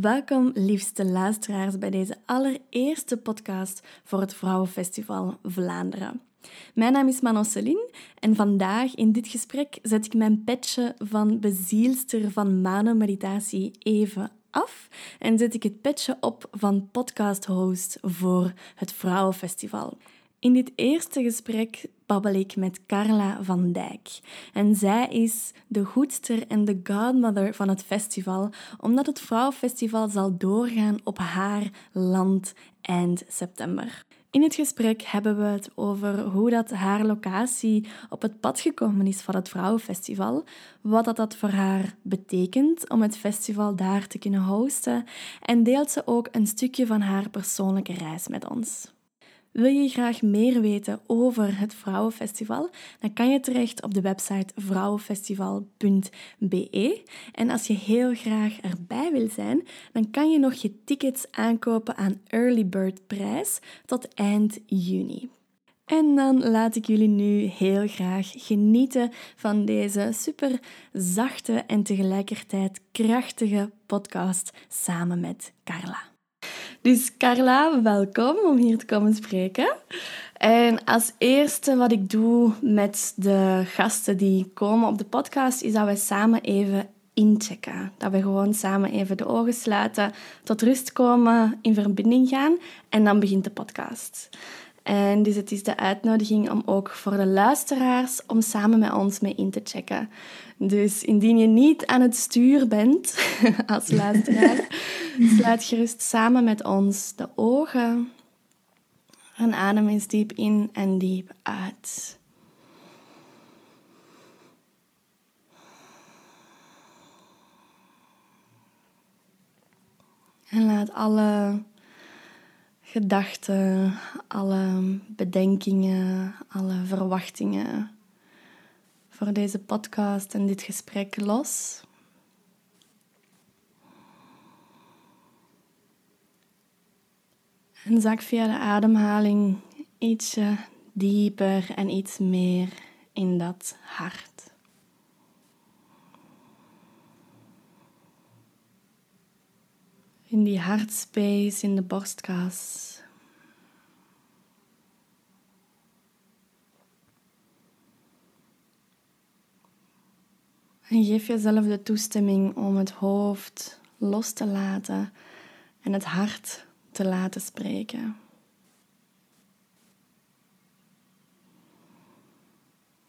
Welkom, liefste luisteraars, bij deze allereerste podcast voor het Vrouwenfestival Vlaanderen. Mijn naam is Manon Celine en vandaag in dit gesprek zet ik mijn petje van bezielster van Mano-meditatie even af en zet ik het petje op van podcast-host voor het Vrouwenfestival. In dit eerste gesprek babbel ik met Carla van Dijk. En zij is de goedster en de godmother van het festival, omdat het Vrouwenfestival zal doorgaan op haar land eind september. In het gesprek hebben we het over hoe dat haar locatie op het pad gekomen is van het Vrouwenfestival, wat dat, dat voor haar betekent om het festival daar te kunnen hosten en deelt ze ook een stukje van haar persoonlijke reis met ons. Wil je graag meer weten over het Vrouwenfestival? Dan kan je terecht op de website vrouwenfestival.be. En als je heel graag erbij wil zijn, dan kan je nog je tickets aankopen aan Early Bird prijs tot eind juni. En dan laat ik jullie nu heel graag genieten van deze super zachte en tegelijkertijd krachtige podcast samen met Carla. Dus Carla, welkom om hier te komen spreken. En als eerste wat ik doe met de gasten die komen op de podcast, is dat we samen even inchecken. Dat we gewoon samen even de ogen sluiten, tot rust komen, in verbinding gaan en dan begint de podcast. En dus het is de uitnodiging om ook voor de luisteraars om samen met ons mee in te checken. Dus indien je niet aan het stuur bent als luisteraar, sluit gerust samen met ons de ogen. En adem eens diep in en diep uit. En laat alle gedachten, alle bedenkingen, alle verwachtingen voor deze podcast en dit gesprek los. En zak via de ademhaling ietsje dieper en iets meer in dat hart. In die hartspace in de borstkas. En geef jezelf de toestemming om het hoofd los te laten en het hart te laten spreken.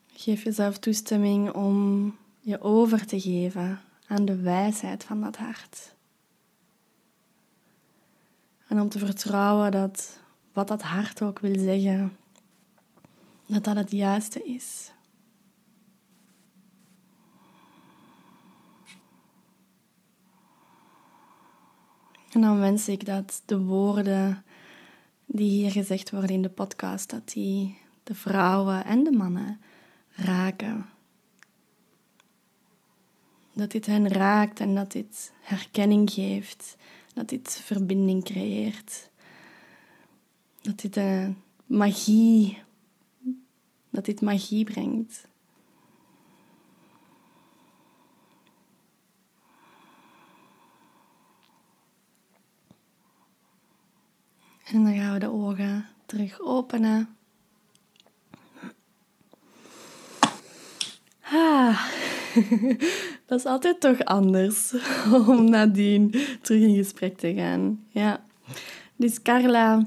Geef jezelf toestemming om je over te geven aan de wijsheid van dat hart. En om te vertrouwen dat wat dat hart ook wil zeggen, dat dat het juiste is. En dan wens ik dat de woorden die hier gezegd worden in de podcast, dat die de vrouwen en de mannen raken. Dat dit hen raakt en dat dit herkenning geeft, dat dit verbinding creëert. Dat dit een magie, dat dit magie brengt. En dan gaan we de ogen terug openen. Ah, dat is altijd toch anders om nadien terug in gesprek te gaan. Ja. Dus Carla,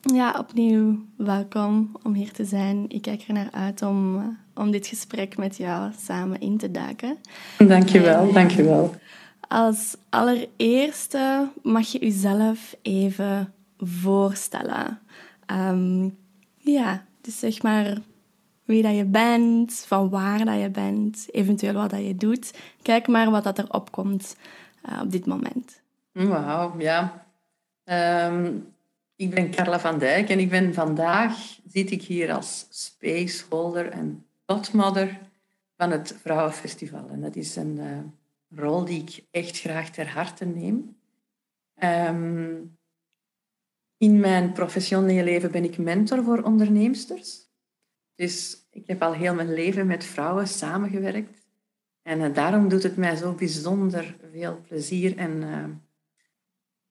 ja, opnieuw welkom om hier te zijn. Ik kijk er naar uit om, om dit gesprek met jou samen in te duiken. Dankjewel, en, dankjewel. Als allereerste mag je jezelf even voorstellen. Ehm, ja, dus zeg maar wie dat je bent, van waar dat je bent, eventueel wat dat je doet. Kijk maar wat dat er opkomt uh, op dit moment. Wauw, ja. Ehm, ik ben Carla van Dijk en ik ben vandaag, zit ik hier als spaceholder en godmother van het Vrouwenfestival. En dat is een uh, rol die ik echt graag ter harte neem. Um, in mijn professionele leven ben ik mentor voor onderneemsters. Dus ik heb al heel mijn leven met vrouwen samengewerkt. En uh, daarom doet het mij zo bijzonder veel plezier en uh,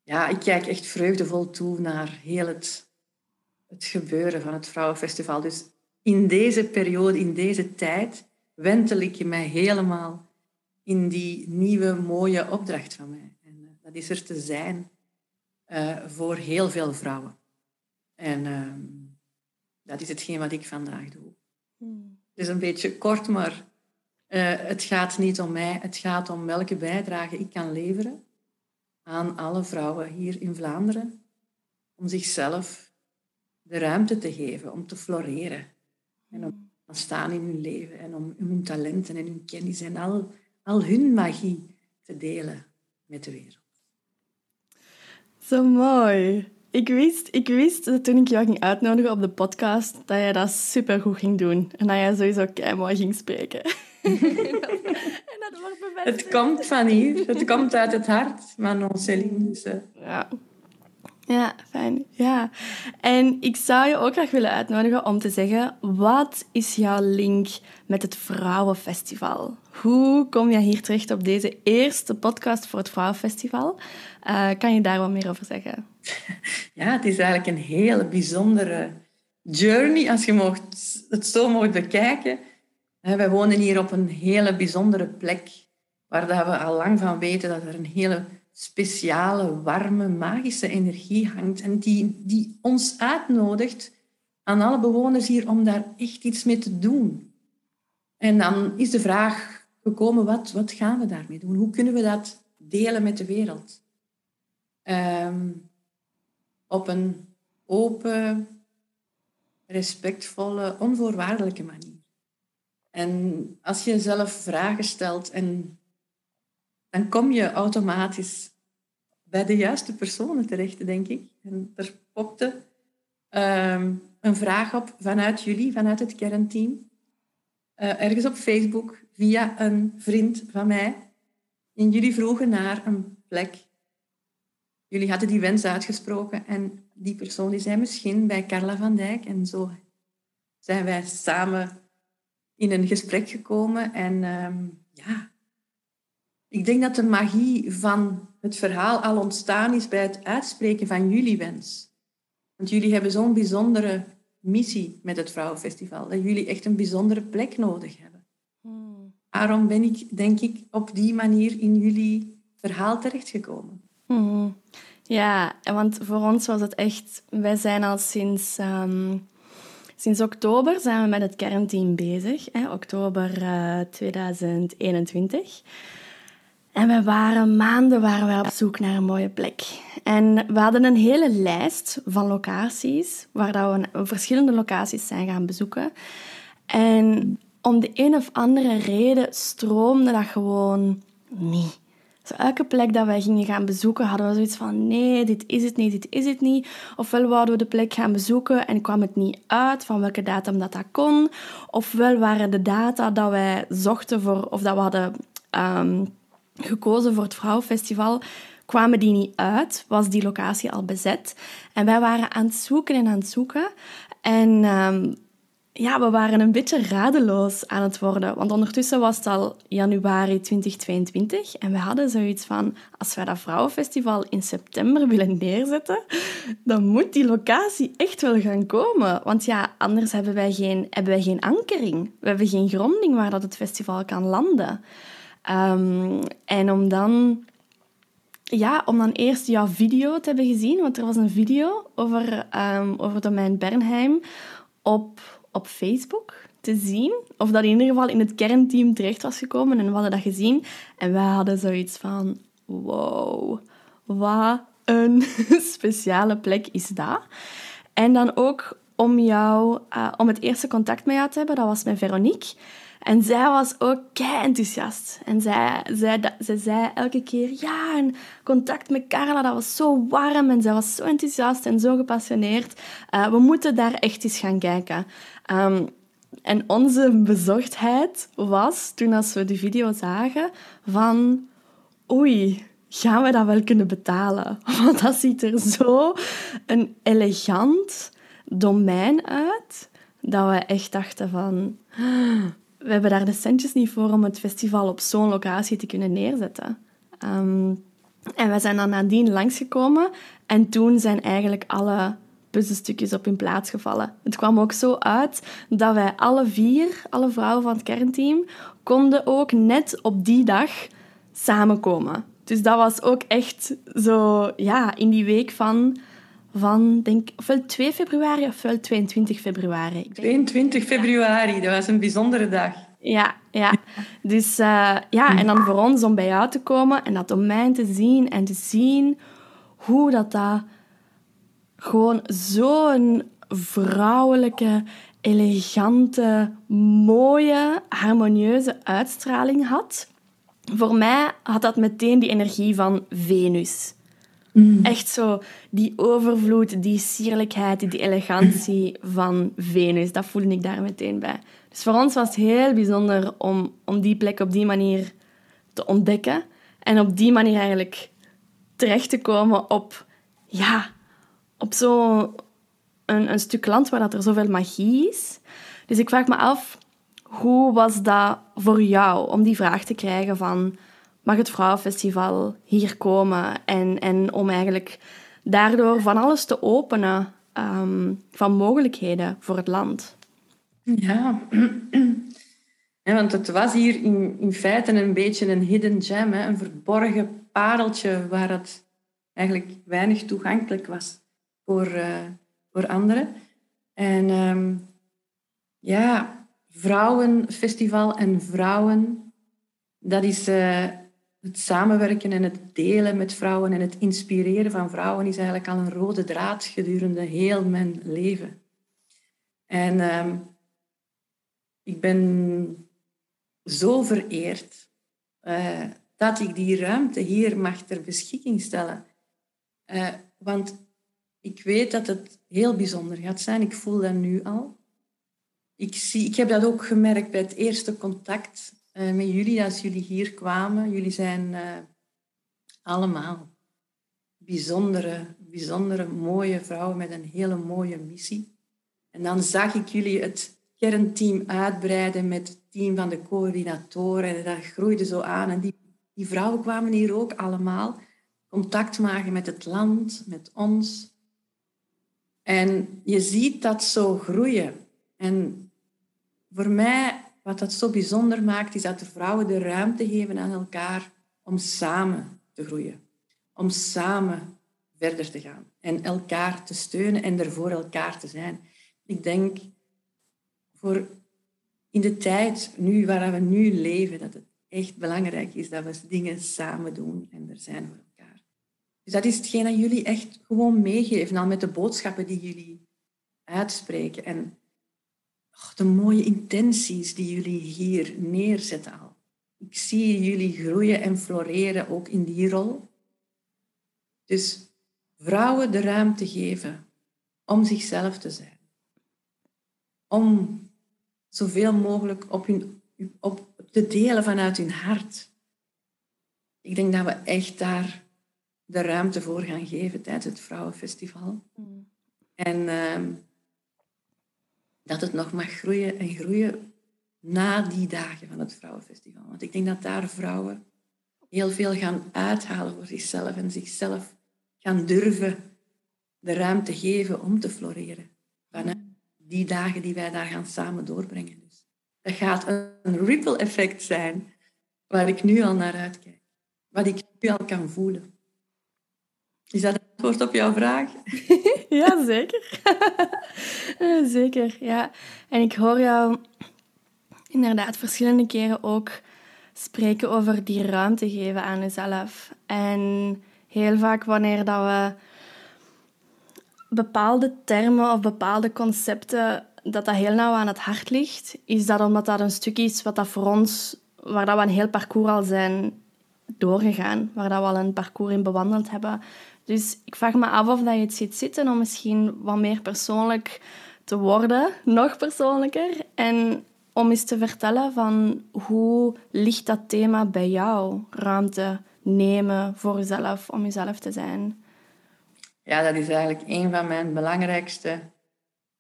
ja, ik kijk echt vreugdevol toe naar heel het, het gebeuren van het Vrouwenfestival. Dus in deze periode, in deze tijd, wentel ik je mij helemaal in die nieuwe mooie opdracht van mij. En uh, dat is er te zijn voor heel veel vrouwen. En uh, dat is hetgeen wat ik vandaag doe. Hmm. Het is een beetje kort, maar uh, het gaat niet om mij. Het gaat om welke bijdrage ik kan leveren aan alle vrouwen hier in Vlaanderen. Om zichzelf de ruimte te geven om te floreren. En om te staan in hun leven. En om hun talenten en hun kennis en al, al hun magie te delen met de wereld. Zo mooi. Ik wist, ik wist dat toen ik jou ging uitnodigen op de podcast, dat jij dat supergoed ging doen. En dat jij sowieso kei mooi ging spreken. en dat wordt Het komt van hier. Het komt uit het hart, Manon Céline. Dus, uh. Ja. Ja, fijn. Ja. En ik zou je ook graag willen uitnodigen om te zeggen, wat is jouw link met het Vrouwenfestival? Hoe kom je hier terecht op deze eerste podcast voor het Vrouwenfestival? Uh, kan je daar wat meer over zeggen? Ja, het is eigenlijk een hele bijzondere journey, als je het zo mocht bekijken. Wij wonen hier op een hele bijzondere plek, waar we al lang van weten dat er een hele speciale, warme, magische energie hangt en die, die ons uitnodigt aan alle bewoners hier om daar echt iets mee te doen. En dan is de vraag gekomen, wat, wat gaan we daarmee doen? Hoe kunnen we dat delen met de wereld? Um, op een open, respectvolle, onvoorwaardelijke manier. En als je zelf vragen stelt, en, dan kom je automatisch bij de juiste personen terecht, denk ik. En er popte um, een vraag op vanuit jullie, vanuit het kernteam. Uh, ergens op Facebook, via een vriend van mij. En jullie vroegen naar een plek jullie hadden die wens uitgesproken en die persoon die zei misschien bij Carla van Dijk. En zo zijn wij samen in een gesprek gekomen. En ehm, ja, ik denk dat de magie van het verhaal al ontstaan is bij het uitspreken van jullie wens. Want jullie hebben zo'n bijzondere missie met het Vrouwenfestival, dat jullie echt een bijzondere plek nodig hebben. Hmm. Daarom ben ik, denk ik, op die manier in jullie verhaal terechtgekomen. Hmm. Ja, want voor ons was het echt... Wij zijn al sinds... Ehm, sinds oktober zijn we met het kernteam bezig. Hè, oktober uh, eh, 2021. En we waren maanden waren we op zoek naar een mooie plek. En we hadden een hele lijst van locaties, waar dat we verschillende locaties zijn gaan bezoeken. En om de een of andere reden stroomde dat gewoon niet elke plek dat wij gingen gaan bezoeken, hadden we zoiets van nee, dit is het niet, dit is het niet. Ofwel wouden we de plek gaan bezoeken en kwam het niet uit van welke datum dat dat kon. Ofwel waren de data dat wij zochten voor, of dat we hadden um, gekozen voor het Vrouwenfestival, kwamen die niet uit, was die locatie al bezet. En wij waren aan het zoeken en aan het zoeken. En um, ja, we waren een beetje radeloos aan het worden. Want ondertussen was het al januari 2022 en we hadden zoiets van, als wij dat vrouwenfestival in september willen neerzetten, dan moet die locatie echt wel gaan komen. Want ja, anders hebben wij geen, hebben wij geen ankering. We hebben geen gronding waar dat het festival kan landen. Um, en om dan ja, om dan eerst jouw video te hebben gezien, want er was een video over, um, over domein Bernheim op op Facebook te zien. Of dat in ieder geval in het kernteam terecht was gekomen. En we hadden dat gezien. En wij hadden zoiets van... Wow, wat een speciale plek is dat. En dan ook om, jou, uh, om het eerste contact met jou te hebben, dat was met Veronique. En zij was ook kei enthousiast. En zij, zij, zei elke keer, ja, contact met Carla, dat was zo warm. En zij was zo enthousiast en zo gepassioneerd. Uh, we moeten daar echt eens gaan kijken. Um, en onze bezorgdheid was, toen als we de video zagen, van... Oei, gaan we dat wel kunnen betalen? Want dat ziet er zo een elegant domein uit, dat we echt dachten van we hebben daar de centjes niet voor om het festival op zo'n locatie te kunnen neerzetten. Ehm, En wij zijn dan nadien langsgekomen en toen zijn eigenlijk alle puzzelstukjes op hun plaats gevallen. Het kwam ook zo uit dat wij alle vier, alle vrouwen van het kernteam, konden ook net op die dag samenkomen. Dus dat was ook echt zo, ja, in die week van, van denk ofwel 2 februari ofwel 22 februari. 22 februari, dat was een bijzondere dag. Ja, ja. Dus uh, ja, en dan voor ons om bij jou te komen en dat domein te zien en te zien hoe dat, dat gewoon zo'n vrouwelijke, elegante, mooie, harmonieuze uitstraling had. Voor mij had dat meteen die energie van Venus. Mm. Echt zo die overvloed, die sierlijkheid, die elegantie van Venus. Dat voelde ik daar meteen bij. Dus voor ons was het heel bijzonder om, om die plek op die manier te ontdekken. En op die manier eigenlijk terecht te komen op, ja, op zo'n een, een stuk land waar dat er zoveel magie is. Dus ik vraag me af, hoe was dat voor jou om die vraag te krijgen van mag het Vrouwenfestival hier komen en, en om eigenlijk daardoor van alles te openen um, van mogelijkheden voor het land? Ja. want het was hier in, in feite een beetje een hidden gem, hè? een verborgen pareltje waar het eigenlijk weinig toegankelijk was voor, uh, voor anderen. En um, ja, vrouwenfestival en vrouwen, dat is uh, het samenwerken en het delen met vrouwen en het inspireren van vrouwen is eigenlijk al een rode draad gedurende heel mijn leven. En um, ik ben zo vereerd uh, dat ik die ruimte hier mag ter beschikking stellen. Uh, want ik weet dat het heel bijzonder gaat zijn. Ik voel dat nu al. Ik, zie, ik heb dat ook gemerkt bij het eerste contact uh, met jullie, als jullie hier kwamen. Jullie zijn uh, allemaal bijzondere, bijzondere, mooie vrouwen met een hele mooie missie. En dan zag ik jullie het kernteam uitbreiden met het team van de coördinatoren. En dat groeide zo aan. En die, die vrouwen kwamen hier ook allemaal contact maken met het land, met ons. En je ziet dat zo groeien. En voor mij, wat dat zo bijzonder maakt, is dat de vrouwen de ruimte geven aan elkaar om samen te groeien. Om samen verder te gaan en elkaar te steunen en er voor elkaar te zijn. Ik denk voor in de tijd nu waar we nu leven, dat het echt belangrijk is dat we dingen samen doen en er zijn voor elkaar. Dus dat is hetgeen dat jullie echt gewoon meegeven, al met de boodschappen die jullie uitspreken. En de mooie intenties die jullie hier neerzetten al. Ik zie jullie groeien en floreren ook in die rol. Dus vrouwen de ruimte geven om zichzelf te zijn. Om zoveel mogelijk op, hun, op te delen vanuit hun hart. Ik denk dat we echt daar de ruimte voor gaan geven tijdens het Vrouwenfestival. Mm. En ehm, dat het nog mag groeien en groeien na die dagen van het Vrouwenfestival. Want ik denk dat daar vrouwen heel veel gaan uithalen voor zichzelf en zichzelf gaan durven de ruimte geven om te floreren. Vanuit die dagen die wij daar gaan samen doorbrengen. Dus dat gaat een ripple effect zijn waar ik nu al naar uitkijk. Wat ik nu al kan voelen. Is dat het antwoord op jouw vraag? ja, zeker. zeker, ja. En ik hoor jou inderdaad verschillende keren ook spreken over die ruimte geven aan jezelf. En heel vaak wanneer dat we bepaalde termen of bepaalde concepten, dat dat heel nauw aan het hart ligt, is dat omdat dat een stuk is wat dat voor ons, waar dat we een heel parcours al zijn doorgegaan, waar dat we al een parcours in bewandeld hebben. Dus ik vraag me af of dat je het ziet zitten om misschien wat meer persoonlijk te worden, nog persoonlijker. En om eens te vertellen van hoe ligt dat thema bij jou? Ruimte nemen voor jezelf, om jezelf te zijn. Ja, dat is eigenlijk een van mijn belangrijkste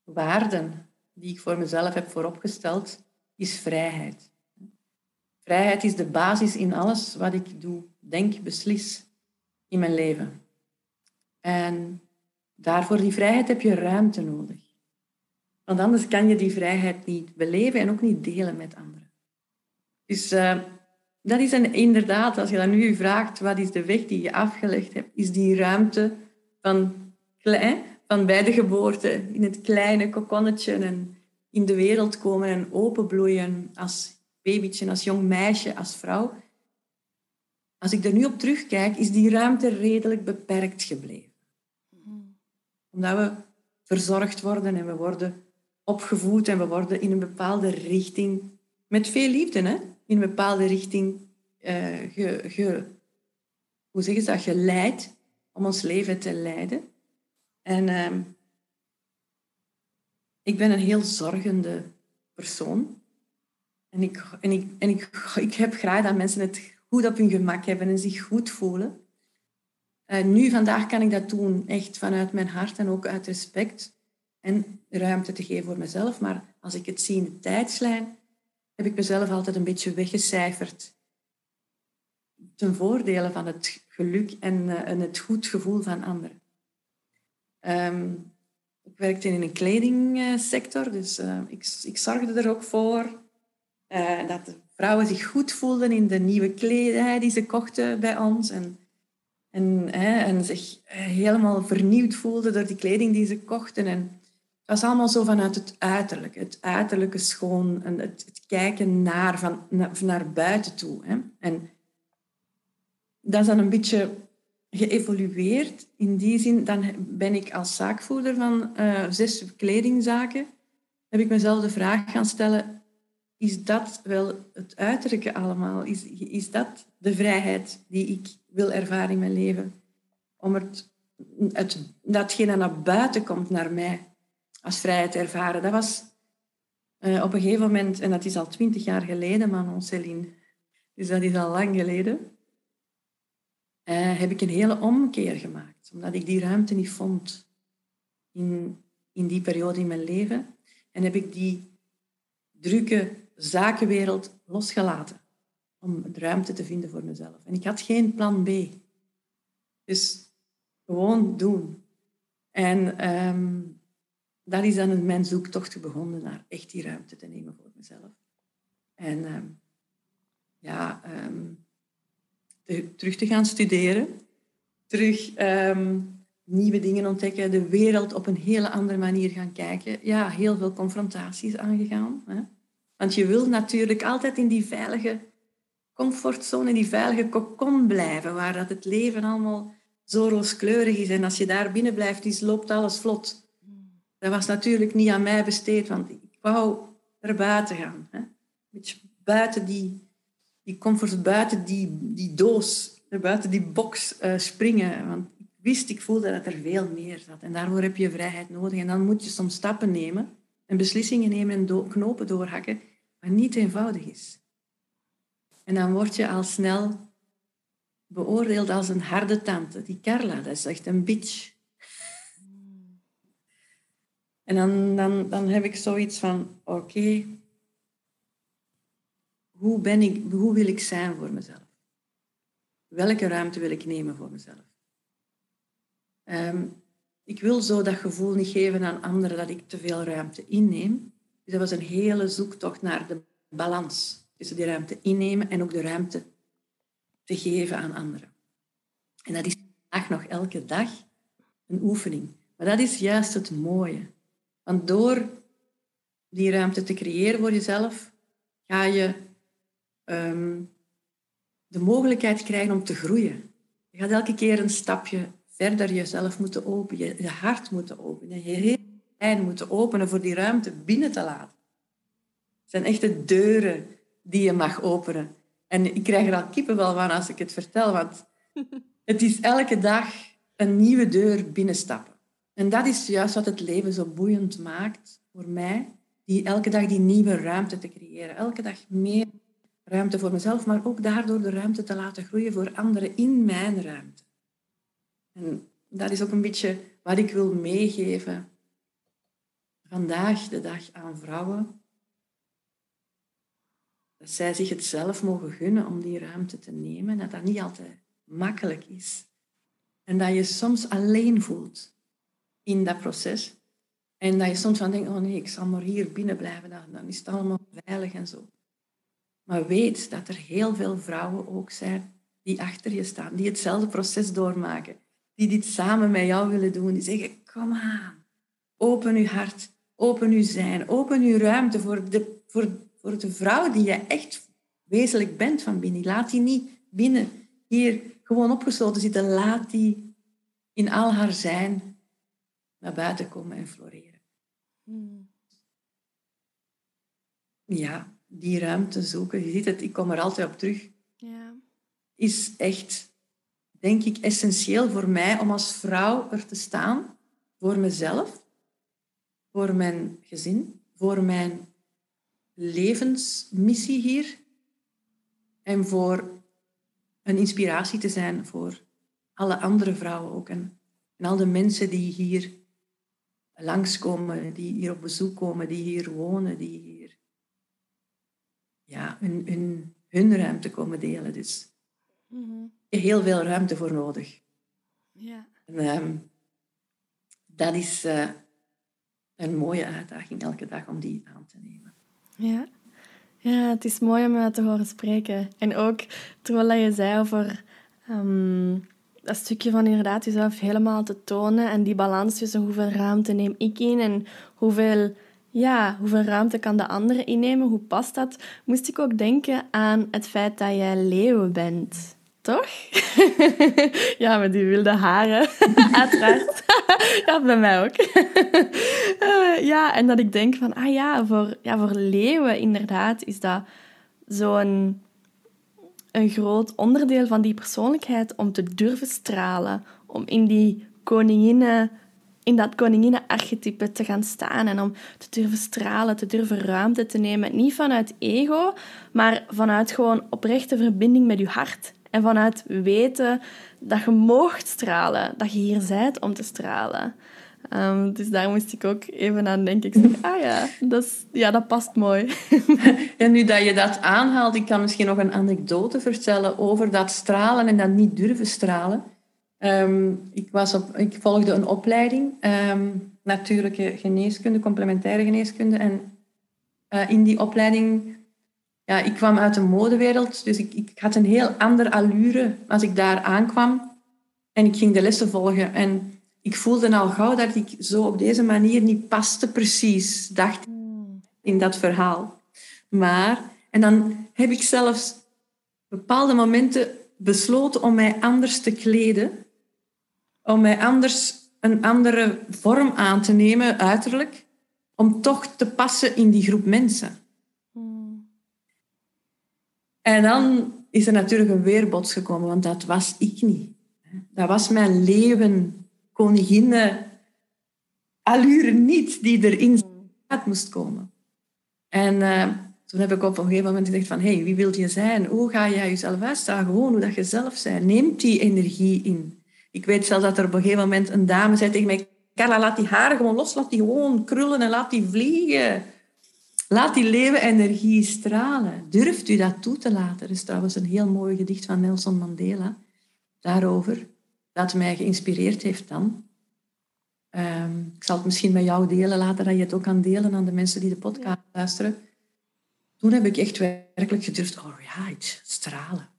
waarden die ik voor mezelf heb vooropgesteld, is vrijheid. Vrijheid is de basis in alles wat ik doe, denk, beslis. in mijn leven. En daarvoor die vrijheid heb je ruimte nodig. Want anders kan je die vrijheid niet beleven en ook niet delen met anderen. Dus uh, dat is een, inderdaad, als je dan nu vraagt, wat is de weg die je afgelegd hebt, is die ruimte van, klein, van bij de geboorte, in het kleine kokonnetje en in de wereld komen en openbloeien als babytje, als jong meisje, als vrouw. Als ik er nu op terugkijk, is die ruimte redelijk beperkt gebleven. Omdat we verzorgd worden en we worden opgevoed en we worden in een bepaalde richting, met veel liefde, hè? in een bepaalde richting uh, ge, hoe zeggen ze dat, geleid om ons leven te leiden. En uh, ik ben een heel zorgende persoon. En, ik, en, ik, en ik, ik heb graag dat mensen het goed op hun gemak hebben en zich goed voelen. En nu, vandaag, kan ik dat doen echt vanuit mijn hart en ook uit respect en ruimte te geven voor mezelf. Maar als ik het zie in de tijdslijn, heb ik mezelf altijd een beetje weggecijferd. Ten voordele van het geluk en, uh, en het goed gevoel van anderen. Um, ik werkte in een kledingsector, dus uh, ik, ik zorgde er ook voor uh, dat vrouwen zich goed voelden in de nieuwe kledij die ze kochten bij ons. En, en, en zich helemaal vernieuwd voelden door die kleding die ze kochten. En was allemaal zo vanuit het uiterlijk. Het uiterlijke schoon en het, het kijken naar, van, naar, buiten toe. Hè. En dat is dan een beetje geëvolueerd. In die zin, dan ben ik als zaakvoerder van uh, zes kledingzaken, heb ik mezelf de vraag gaan stellen, is dat wel het uiterlijke allemaal? Is, is dat de vrijheid die ik wil ervaren in mijn leven? Om het, datgene naar buiten komt naar mij, als vrijheid ervaren. Dat was uh, op een gegeven moment, en dat is al twintig jaar geleden, Manon Céline, dus dat is al lang geleden, uh, heb ik een hele omkeer gemaakt. Omdat ik die ruimte niet vond in, in die periode in mijn leven. En heb ik die drukke zakenwereld losgelaten om ruimte te vinden voor mezelf. En ik had geen plan B. Dus gewoon doen. En um, dat is dan mijn zoektocht begonnen naar echt die ruimte te nemen voor mezelf. En ehm, ja, um, terug te gaan studeren, terug ehm, nieuwe dingen ontdekken, de wereld op een hele andere manier gaan kijken. Ja, heel veel confrontaties aangegaan. Hè? Want je wil natuurlijk altijd in die veilige comfortzone, in die veilige kokon blijven, waar dat het leven allemaal zo rooskleurig is. En als je daar binnen blijft, loopt alles vlot. Dat was natuurlijk niet aan mij besteed, want ik wou er buiten gaan. Hè? Beetje buiten die, die comfort, buiten die, die doos, buiten die box uh, springen. Want ik wist, ik voelde dat er veel meer zat. En daarvoor heb je vrijheid nodig. En dan moet je soms stappen nemen en beslissingen nemen en knopen doorhakken, wat niet eenvoudig is. En dan word je al snel beoordeeld als een harde tante. Die Carla, dat is echt een bitch. En dan, dan, dan heb ik zoiets van, oké, hoe, ben ik, hoe wil ik zijn voor mezelf? Welke ruimte wil ik nemen voor mezelf? Um, ik wil zo dat gevoel niet geven aan anderen dat ik te veel ruimte inneem. Dus dat was een hele zoektocht naar de balans tussen die ruimte innemen en ook de ruimte te geven aan anderen. En dat is vandaag nog elke dag een oefening. Maar dat is juist het mooie. Want door die ruimte te creëren voor jezelf, ga je um, de mogelijkheid krijgen om te groeien. Je gaat elke keer een stapje verder jezelf moeten openen, je, hart moeten openen, je hele zijn moeten openen voor die ruimte binnen te laten. Het zijn echte deuren die je mag openen. En ik krijg er al kippenvel van als ik het vertel, want het is elke dag een nieuwe deur binnenstappen. En dat is juist wat het leven zo boeiend maakt voor mij. Die, elke dag die nieuwe ruimte te creëren. Elke dag meer ruimte voor mezelf, maar ook daardoor de ruimte te laten groeien voor anderen in mijn ruimte. En dat is ook een beetje wat ik wil meegeven vandaag de dag aan vrouwen. Dat zij zich het zelf mogen gunnen om die ruimte te nemen. Dat dat niet altijd makkelijk is. En dat je soms alleen voelt in dat proces. En dat je soms van denkt, oh nee, ik zal maar hier binnen blijven, dan, dan is het allemaal veilig en zo. Maar weet dat er heel veel vrouwen ook zijn die achter je staan, die hetzelfde proces doormaken, die dit samen met jou willen doen, die zeggen, kom aan, open uw hart, open uw zijn, open uw ruimte voor de, voor, voor de vrouw die je echt wezenlijk bent van binnen. Laat die niet binnen hier gewoon opgesloten zitten. Laat die in al haar zijn naar buiten komen en floreren. Hmm. Ja, die ruimte zoeken. Je ziet het, ik kom er altijd op terug. Ja. Is echt, denk ik, essentieel voor mij om als vrouw er te staan. Voor mezelf, voor mijn gezin, voor mijn levensmissie hier. En voor een inspiratie te zijn voor alle andere vrouwen ook. En, en al de mensen die hier langskomen, die hier op bezoek komen, die hier wonen, die hier ja, hun, hun, hun ruimte komen delen. Dus mm heel veel ruimte voor nodig. Ja. En, ehm, dat is uh, een mooie uitdaging elke dag om die aan te nemen. Ja. Ja, het is mooi om je te horen spreken. En ook terwijl je zei over um, dat stukje van inderdaad jezelf helemaal te tonen en die balans tussen hoeveel ruimte neem ik in en hoeveel, ja, hoeveel ruimte kan de andere innemen, hoe past dat, moest ik ook denken aan het feit dat jij leeuw bent. Toch? ja, met die wilde haren. Uiteraard. ja, bij mij ook. uh, ja, en dat ik denk van, ah ja, voor, ja, voor leeuwen inderdaad is dat zo'n een groot onderdeel van die persoonlijkheid om te durven stralen. Om in die koninginnen in dat koninginnen-archetype te gaan staan en om te durven stralen, te durven ruimte te nemen. Niet vanuit ego, maar vanuit gewoon oprechte verbinding met je hart en vanuit weten dat je moogt stralen, dat je hier bent om te stralen. Um, dus daar moest ik ook even aan denken. Ik zeg, ah ja, dat, is, ja, dat past mooi. En nu dat je dat aanhaalt, ik kan misschien nog een anekdote vertellen over dat stralen en dat niet durven stralen. Um, ik, was op, ik volgde een opleiding, um, natuurlijke geneeskunde, complementaire geneeskunde. En uh, in die opleiding ja, ik kwam uit de modewereld, dus ik, ik had een heel andere allure als ik daar aankwam. En ik ging de lessen volgen. En ik voelde al gauw dat ik zo op deze manier niet paste precies, dacht in dat verhaal. Maar, en dan heb ik zelfs bepaalde momenten besloten om mij anders te kleden. Om mij anders een andere vorm aan te nemen, uiterlijk. Om toch te passen in die groep mensen. En dan is er natuurlijk een weerbots gekomen, want dat was ik niet. Dat was mijn leeuwen, koninginne, allure niet die erin moest komen. En uh, toen heb ik op een gegeven moment gezegd van, hey, wie wil je zijn? Hoe ga jij jezelf uitstralen? Gewoon hoe dat je zelf bent. Neem die energie in. Ik weet zelfs dat er op een gegeven moment een dame zei tegen mij, Carla, laat die haren gewoon los, laat die gewoon krullen en laat die vliegen. Laat die leeuwenenergie stralen. Durft u dat toe te laten? Er is trouwens een heel mooi gedicht van Nelson Mandela daarover, dat mij geïnspireerd heeft dan. Ehm, ik zal het misschien met jou delen later, dat je het ook kan delen aan de mensen die de podcast luisteren. Toen heb ik echt werkelijk gedurfd, alright, stralen.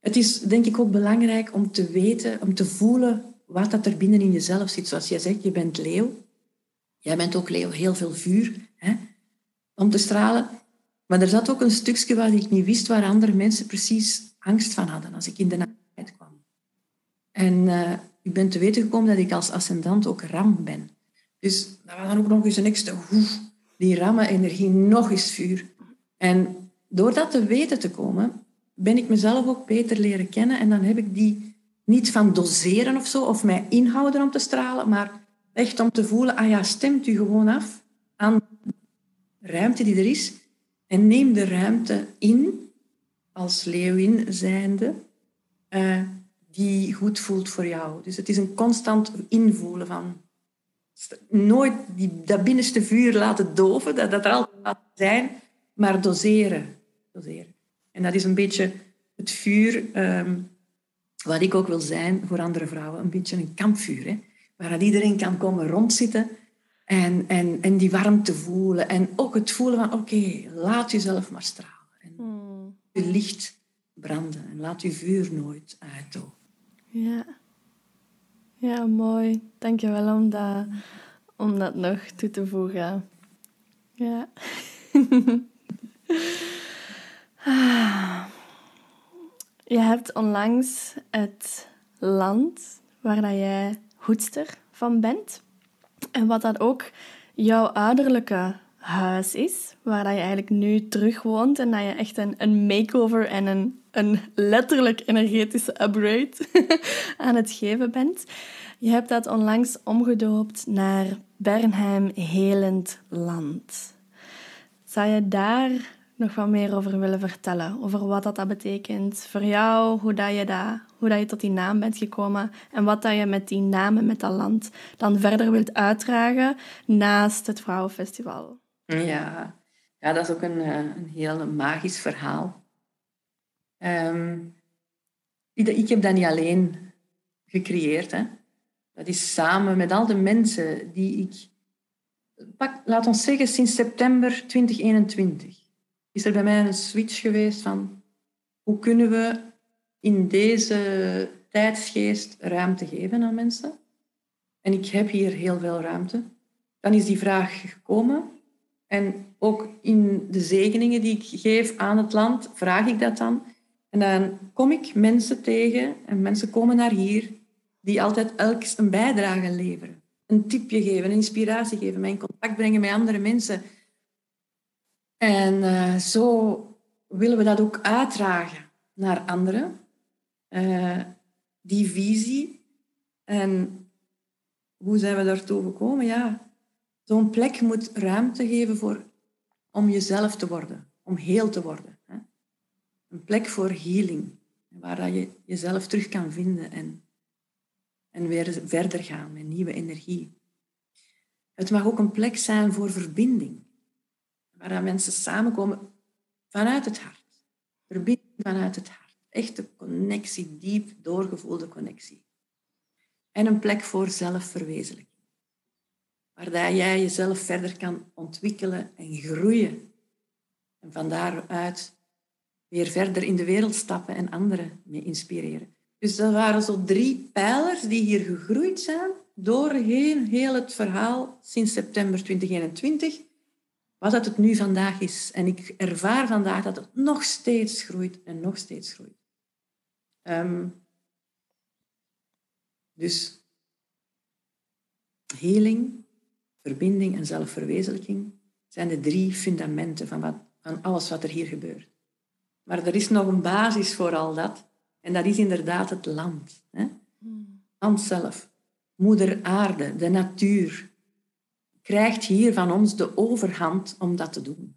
Het is denk ik ook belangrijk om te weten, om te voelen wat dat er binnen in jezelf zit. Zoals jij zegt, je bent leeuw. Jij bent ook leeuw, heel veel vuur. Hè? om te stralen. Maar er zat ook een stukje waar ik niet wist waar andere mensen precies angst van hadden als ik in de. En uh, ik ben te weten gekomen dat ik als ascendant ook ram ben. Dus dat was dan ook nog eens een extra hoef. Die ramme-energie, nog eens vuur. En door dat te weten te komen, ben ik mezelf ook beter leren kennen. En dan heb ik die niet van doseren of zo, of mij inhouden om te stralen, maar echt om te voelen, ah ja, stemt u gewoon af aan ruimte die er is en neem de ruimte in als leeuwin zijnde uh, die goed voelt voor jou. Dus het is een constant invoelen van nooit die, dat binnenste vuur laten doven, dat, dat er altijd gaat zijn, maar doseren. doseren. En dat is een beetje het vuur um, wat ik ook wil zijn voor andere vrouwen, een beetje een kampvuur. Hè? Waar iedereen kan komen rondzitten en, en, en die warmte voelen. En ook het voelen van, oké, laat jezelf maar stralen. En hmm. je licht branden en laat je vuur nooit uitdoen. Ja. Ja, mooi. Dank je wel om dat, om dat nog toe te voegen. Ja. Je hebt onlangs het land waar dat jij hoedster van bent. En wat dat ook jouw ouderlijke huis is, waar dat je eigenlijk nu terug woont en dat je echt een, een makeover en een, een letterlijk energetische upgrade aan het geven bent. Je hebt dat onlangs omgedoopt naar Bernheim Helend Land. Zou je daar nog wat meer over willen vertellen? Over wat dat, dat betekent voor jou, hoe, dat je, dat, hoe dat je tot die naam bent gekomen en wat dat je met die naam en met dat land dan verder wilt uitdragen naast het Vrouwenfestival? Ja, ja dat is ook een, eh, een heel magisch verhaal. Um, ik heb dat niet alleen gecreëerd. Hè. Dat is samen met al de mensen die ik... Pak, laat ons zeggen, sinds september 2021 is er bij mij een switch geweest van hoe kunnen we in deze tijdsgeest ruimte geven aan mensen. En ik heb hier heel veel ruimte. Dan is die vraag gekomen. En ook in de zegeningen die ik geef aan het land, vraag ik dat dan. En dan kom ik mensen tegen en mensen komen naar hier die altijd elk een bijdrage leveren. Een tipje geven, een inspiratie geven, mij in contact brengen met andere mensen. En uh, zo willen we dat ook uitdragen naar anderen. Uh, die visie. En hoe zijn we daartoe gekomen? Ja, zo'n plek moet ruimte geven voor, om jezelf te worden, om heel te worden. Een plek voor healing, waar je jezelf terug kan vinden en en weer verder gaan met nieuwe energie. Het mag ook een plek zijn voor verbinding, waar mensen samenkomen vanuit het hart. Verbinding vanuit het hart. Echte connectie, diep doorgevoelde connectie. En een plek voor zelfverwezenlijking. Waar jij jezelf verder kan ontwikkelen en groeien. En van daaruit weer verder in de wereld stappen en anderen mee inspireren. Dus dat waren zo drie pijlers die hier gegroeid zijn doorheen heel het verhaal sinds september 2021, wat dat het nu vandaag is. En ik ervaar vandaag dat het nog steeds groeit en nog steeds groeit. Um, dus healing, verbinding en zelfverwezenlijking zijn de drie fundamenten van, wat, van alles wat er hier gebeurt. Maar er is nog een basis voor al dat. En dat is inderdaad het land. Hè? Land zelf. Moeder aarde, de natuur, krijgt hier van ons de overhand om dat te doen.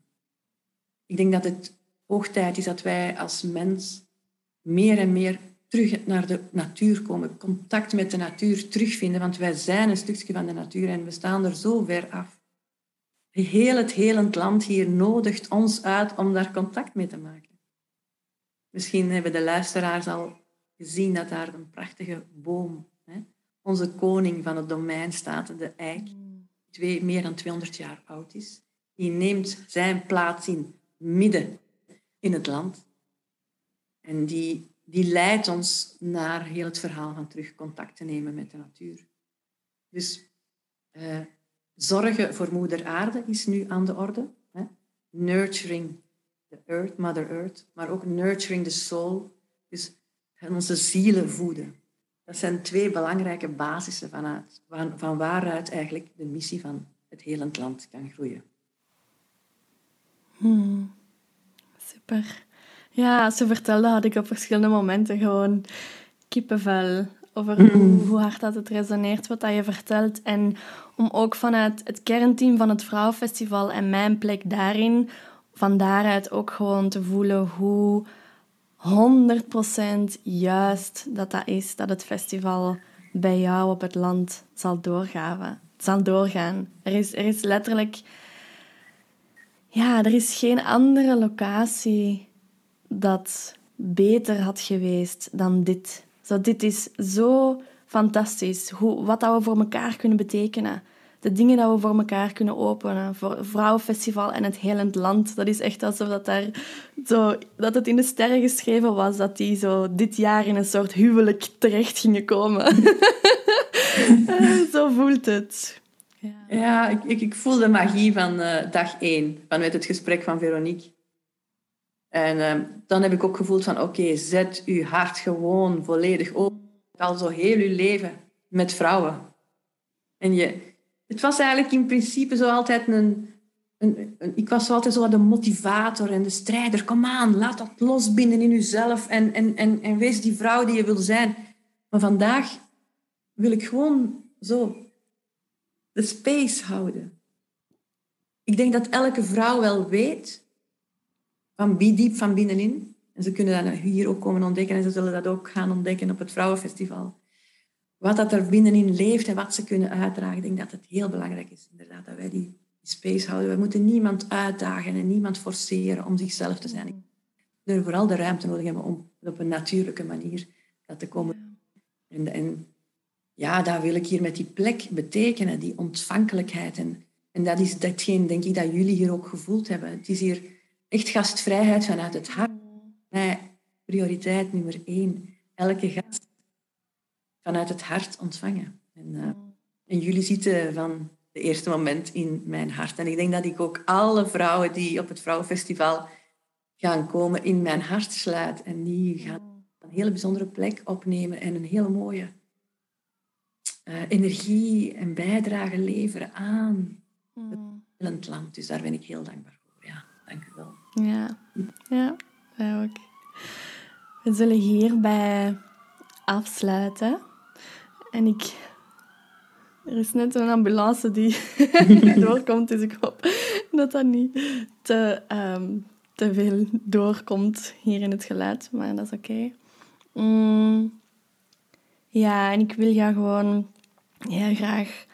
Ik denk dat het hoog tijd is dat wij als mens meer en meer terug naar de natuur komen, contact met de natuur terugvinden, want wij zijn een stukje van de natuur en we staan er zo ver af. Heel het helend land hier nodigt ons uit om daar contact mee te maken. Misschien hebben de luisteraars al gezien dat daar een prachtige boom, hè, onze koning van het domein staat, de eik, die meer dan 200 jaar oud is. Die neemt zijn plaats in midden in het land. En die, die leidt ons naar heel het verhaal van terug contact te nemen met de natuur. Dus uh, zorgen voor moeder aarde is nu aan de orde. Hè? Nurturing de earth, Mother Earth, maar ook nurturing the soul, dus onze zielen voeden. Dat zijn twee belangrijke basissen vanuit, van, van waaruit eigenlijk de missie van het helend land kan groeien. Hmm. Super. Ja, als ze vertelde had ik op verschillende momenten gewoon kippenvel over hoe, hmm. hoe, hard dat het resoneert wat dat je vertelt. En om ook vanuit het kernteam van het Vrouwenfestival en mijn plek daarin, van daaruit ook gewoon te voelen hoe 100% juist dat dat is, dat het festival bij jou op het land zal doorgaan. Zal doorgaan. Er is, er is letterlijk... Ja, er is geen andere locatie dat beter had geweest dan dit Zo, dit is zo fantastisch. Hoe, wat dat we voor elkaar kunnen betekenen. De dingen dat we voor elkaar kunnen openen. Voor Vrouwenfestival en het hele land. Dat is echt alsof dat, daar zo, dat het in de sterren geschreven was dat die zo dit jaar in een soort huwelijk terecht gingen komen. zo voelt het. Ja, ik, ik, ik, voel de magie van uh, dag één, vanuit het gesprek van Veronique. En uh, dan heb ik ook gevoeld van, oké, zet uw hart gewoon volledig open. Al zo heel uw leven met vrouwen. En je, het was eigenlijk in principe zo altijd een, een, een, ik was altijd zo de motivator en de strijder. Kom aan, laat dat losbinden in jezelf en, en, en, en wees die vrouw die je wil zijn. Maar vandaag wil ik gewoon zo de space houden. Ik denk dat elke vrouw wel weet, van diep van binnenin. En ze kunnen dat hier ook komen ontdekken en ze zullen dat ook gaan ontdekken op het Vrouwenfestival. Wat dat er binnenin leeft en wat ze kunnen uitdragen. Ik denk dat het heel belangrijk is, inderdaad, dat wij die space houden. We moeten niemand uitdagen en niemand forceren om zichzelf te zijn. We vooral de ruimte nodig hebben om op een natuurlijke manier dat te komen. En, en ja, dat wil ik hier met die plek betekenen, die ontvankelijkheid. En, en dat is datgene, denk ik, dat jullie hier ook gevoeld hebben. Het is hier echt gastvrijheid vanuit het hart. Nee, prioriteit nummer één. Elke gast vanuit het hart ontvangen. En, uh, en jullie zitten van het eerste moment in mijn hart. En ik denk dat ik ook alle vrouwen die op het Vrouwenfestival gaan komen in mijn hart sluit. En die gaan een hele bijzondere plek opnemen en een hele mooie uh, energie en bijdrage leveren aan het land. Dus daar ben ik heel dankbaar voor. Ja, dank u wel. Ja, ja wij ook. We zullen hierbij afsluiten. En ik... Er is net een ambulance die doorkomt, dus ik hoop dat dat niet te, um, te veel doorkomt hier in het geluid. Maar dat is oké. Mm. Ja, en ik wil jou gewoon heel graag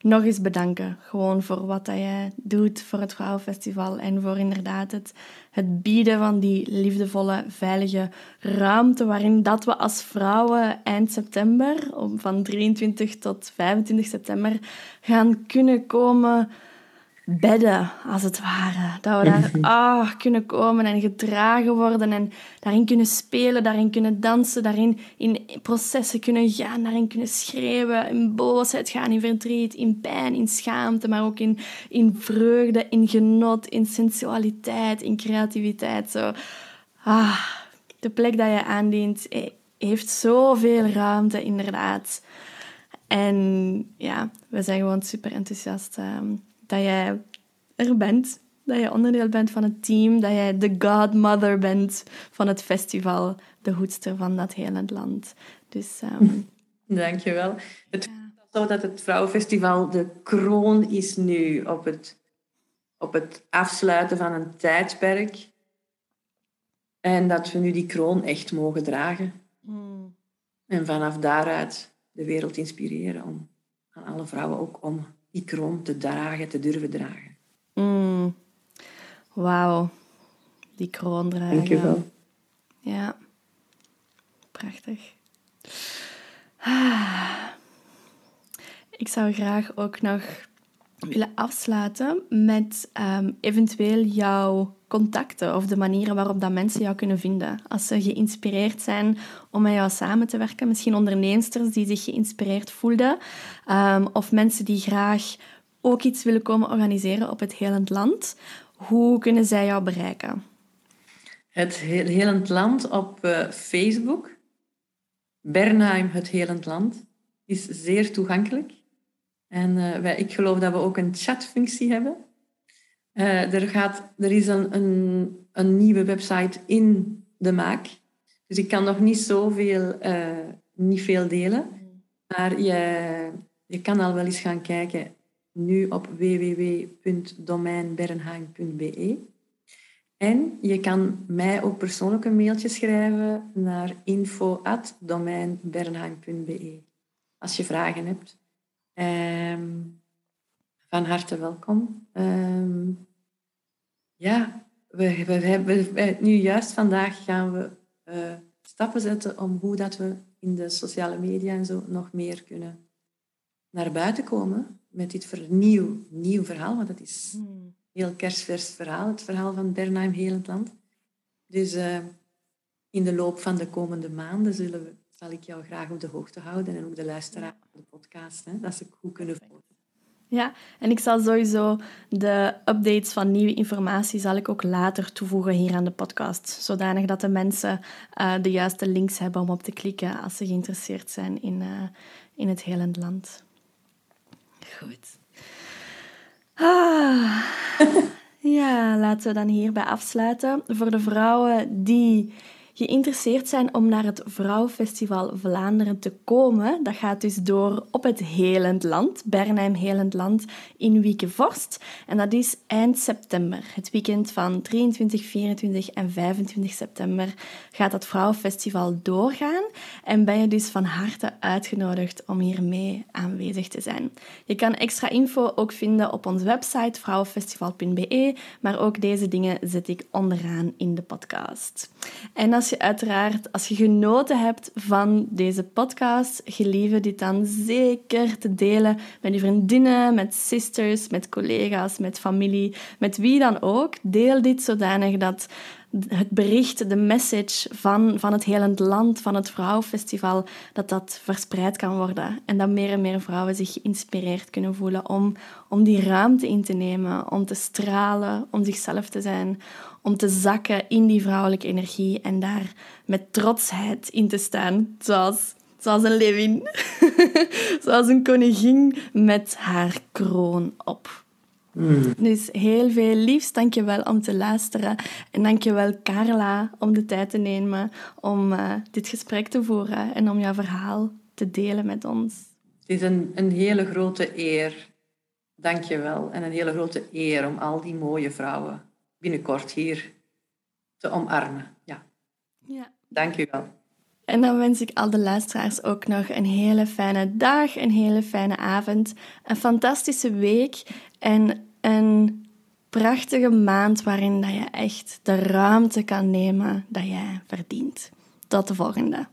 nog eens bedanken. Gewoon voor wat dat jij doet voor het Vrouwenfestival en voor inderdaad het, het bieden van die liefdevolle, veilige ruimte waarin dat we als vrouwen eind september, van 23 tot 25 september, gaan kunnen komen bedden, als het ware. Dat we daar ah, kunnen komen en gedragen worden en daarin kunnen spelen, daarin kunnen dansen, daarin in processen kunnen gaan, daarin kunnen schreeuwen, in boosheid gaan, in verdriet, in pijn, in schaamte, maar ook in, in vreugde, in genot, in sensualiteit, in creativiteit. Zo. Ah, de plek dat je aandient eh, heeft zoveel ruimte, inderdaad. En ja, we zijn gewoon super enthousiast. Ehm, dat jij er bent. Dat je onderdeel bent van het team. Dat jij de godmother bent van het festival. De hoedster van dat hele land. Dus... Um... Dankjewel. Het ja. zo dat het Vrouwenfestival de kroon is nu op het, op het afsluiten van een tijdperk. En dat we nu die kroon echt mogen dragen. Hmm. En vanaf daaruit de wereld inspireren om aan alle vrouwen ook om die kroon te dragen, te durven dragen. Mm. Wauw, die kroon dragen. Dankjewel. Ja, prachtig. Ik zou graag ook nog willen afsluiten met um, eventueel jouw contacten of de manieren waarop dat mensen jou kunnen vinden. Als ze geïnspireerd zijn om met jou samen te werken, misschien onderneemsters die zich geïnspireerd voelden, um, of mensen die graag ook iets willen komen organiseren op het hele land. Hoe kunnen zij jou bereiken? Het hele land op uh, Facebook. Bernheim, het hele land, is zeer toegankelijk. En uh, wij, ik geloof dat we ook een chatfunctie hebben. Uh, er, gaat, er is een, een, nieuwe website in de maak. Dus ik kan nog niet zoveel, niet veel delen. Maar je, je kan al wel eens gaan kijken nu op www.domeinbernheim.be. En je kan mij ook persoonlijk een mailtje schrijven naar info.domeinbernheim.be als je vragen hebt. Um, van harte welkom. Um, ja, we, we, nu juist vandaag gaan we uh, stappen zetten om hoe dat we in de sociale media en zo nog meer kunnen naar buiten komen met dit vernieuw, nieuw verhaal, want het is een hmm. heel kerstvers verhaal, het verhaal van Bernheim Helend Land. Dus uh, in de loop van de komende maanden zullen we, zal ik jou graag op de hoogte houden en ook de luisteraar van de podcast, hè, dat ze goed kunnen volgen. Ja, en ik zal sowieso de updates van nieuwe informatie zal ik ook later toevoegen hier aan de podcast, zodanig dat de mensen uh, de juiste links hebben om op te klikken als ze geïnteresseerd zijn in, uh, in het hele land. Goed. Ah. ja, laten we dan hierbij afsluiten. Voor de vrouwen die geïnteresseerd zijn om naar het Vrouwenfestival Vlaanderen te komen. Dat gaat dus door op het Helend Land, Bernheim Helend Land in Wiekevorst. En dat is eind september. Het weekend van 23, 24 en 25 september gaat dat Vrouwenfestival doorgaan. En ben je dus van harte uitgenodigd om hiermee aanwezig te zijn. Je kan extra info ook vinden op onze website vrouwenfestival.be, maar ook deze dingen zet ik onderaan in de podcast. En als je uiteraard, als je genoten hebt van deze podcast, gelieve dit dan zeker te delen met je vriendinnen, met sisters, met collega's, met familie, met wie dan ook. Deel dit zodanig dat het bericht, de message van, van het hele land, van het Vrouwenfestival, dat dat verspreid kan worden. En dat meer en meer vrouwen zich geïnspireerd kunnen voelen om, om die ruimte in te nemen, om te stralen, om zichzelf te zijn, om te zakken in die vrouwelijke energie en daar met trotsheid in te staan, zoals, zoals een levin, zoals een koningin met haar kroon op. Mm. Dus heel veel liefst, dankjewel om te luisteren. En dankjewel Carla om de tijd te nemen om uh, dit gesprek te voeren en om jouw verhaal te delen met ons. Het is een, een hele grote eer. Dankjewel. En een hele grote eer om al die mooie vrouwen binnenkort hier te omarmen. Ja. ja. Dankjewel. En dan wens ik al de luisteraars ook nog een hele fijne dag, een hele fijne avond, een fantastische week en een prachtige maand waarin dat je echt de ruimte kan nemen dat jij verdient. Tot de volgende.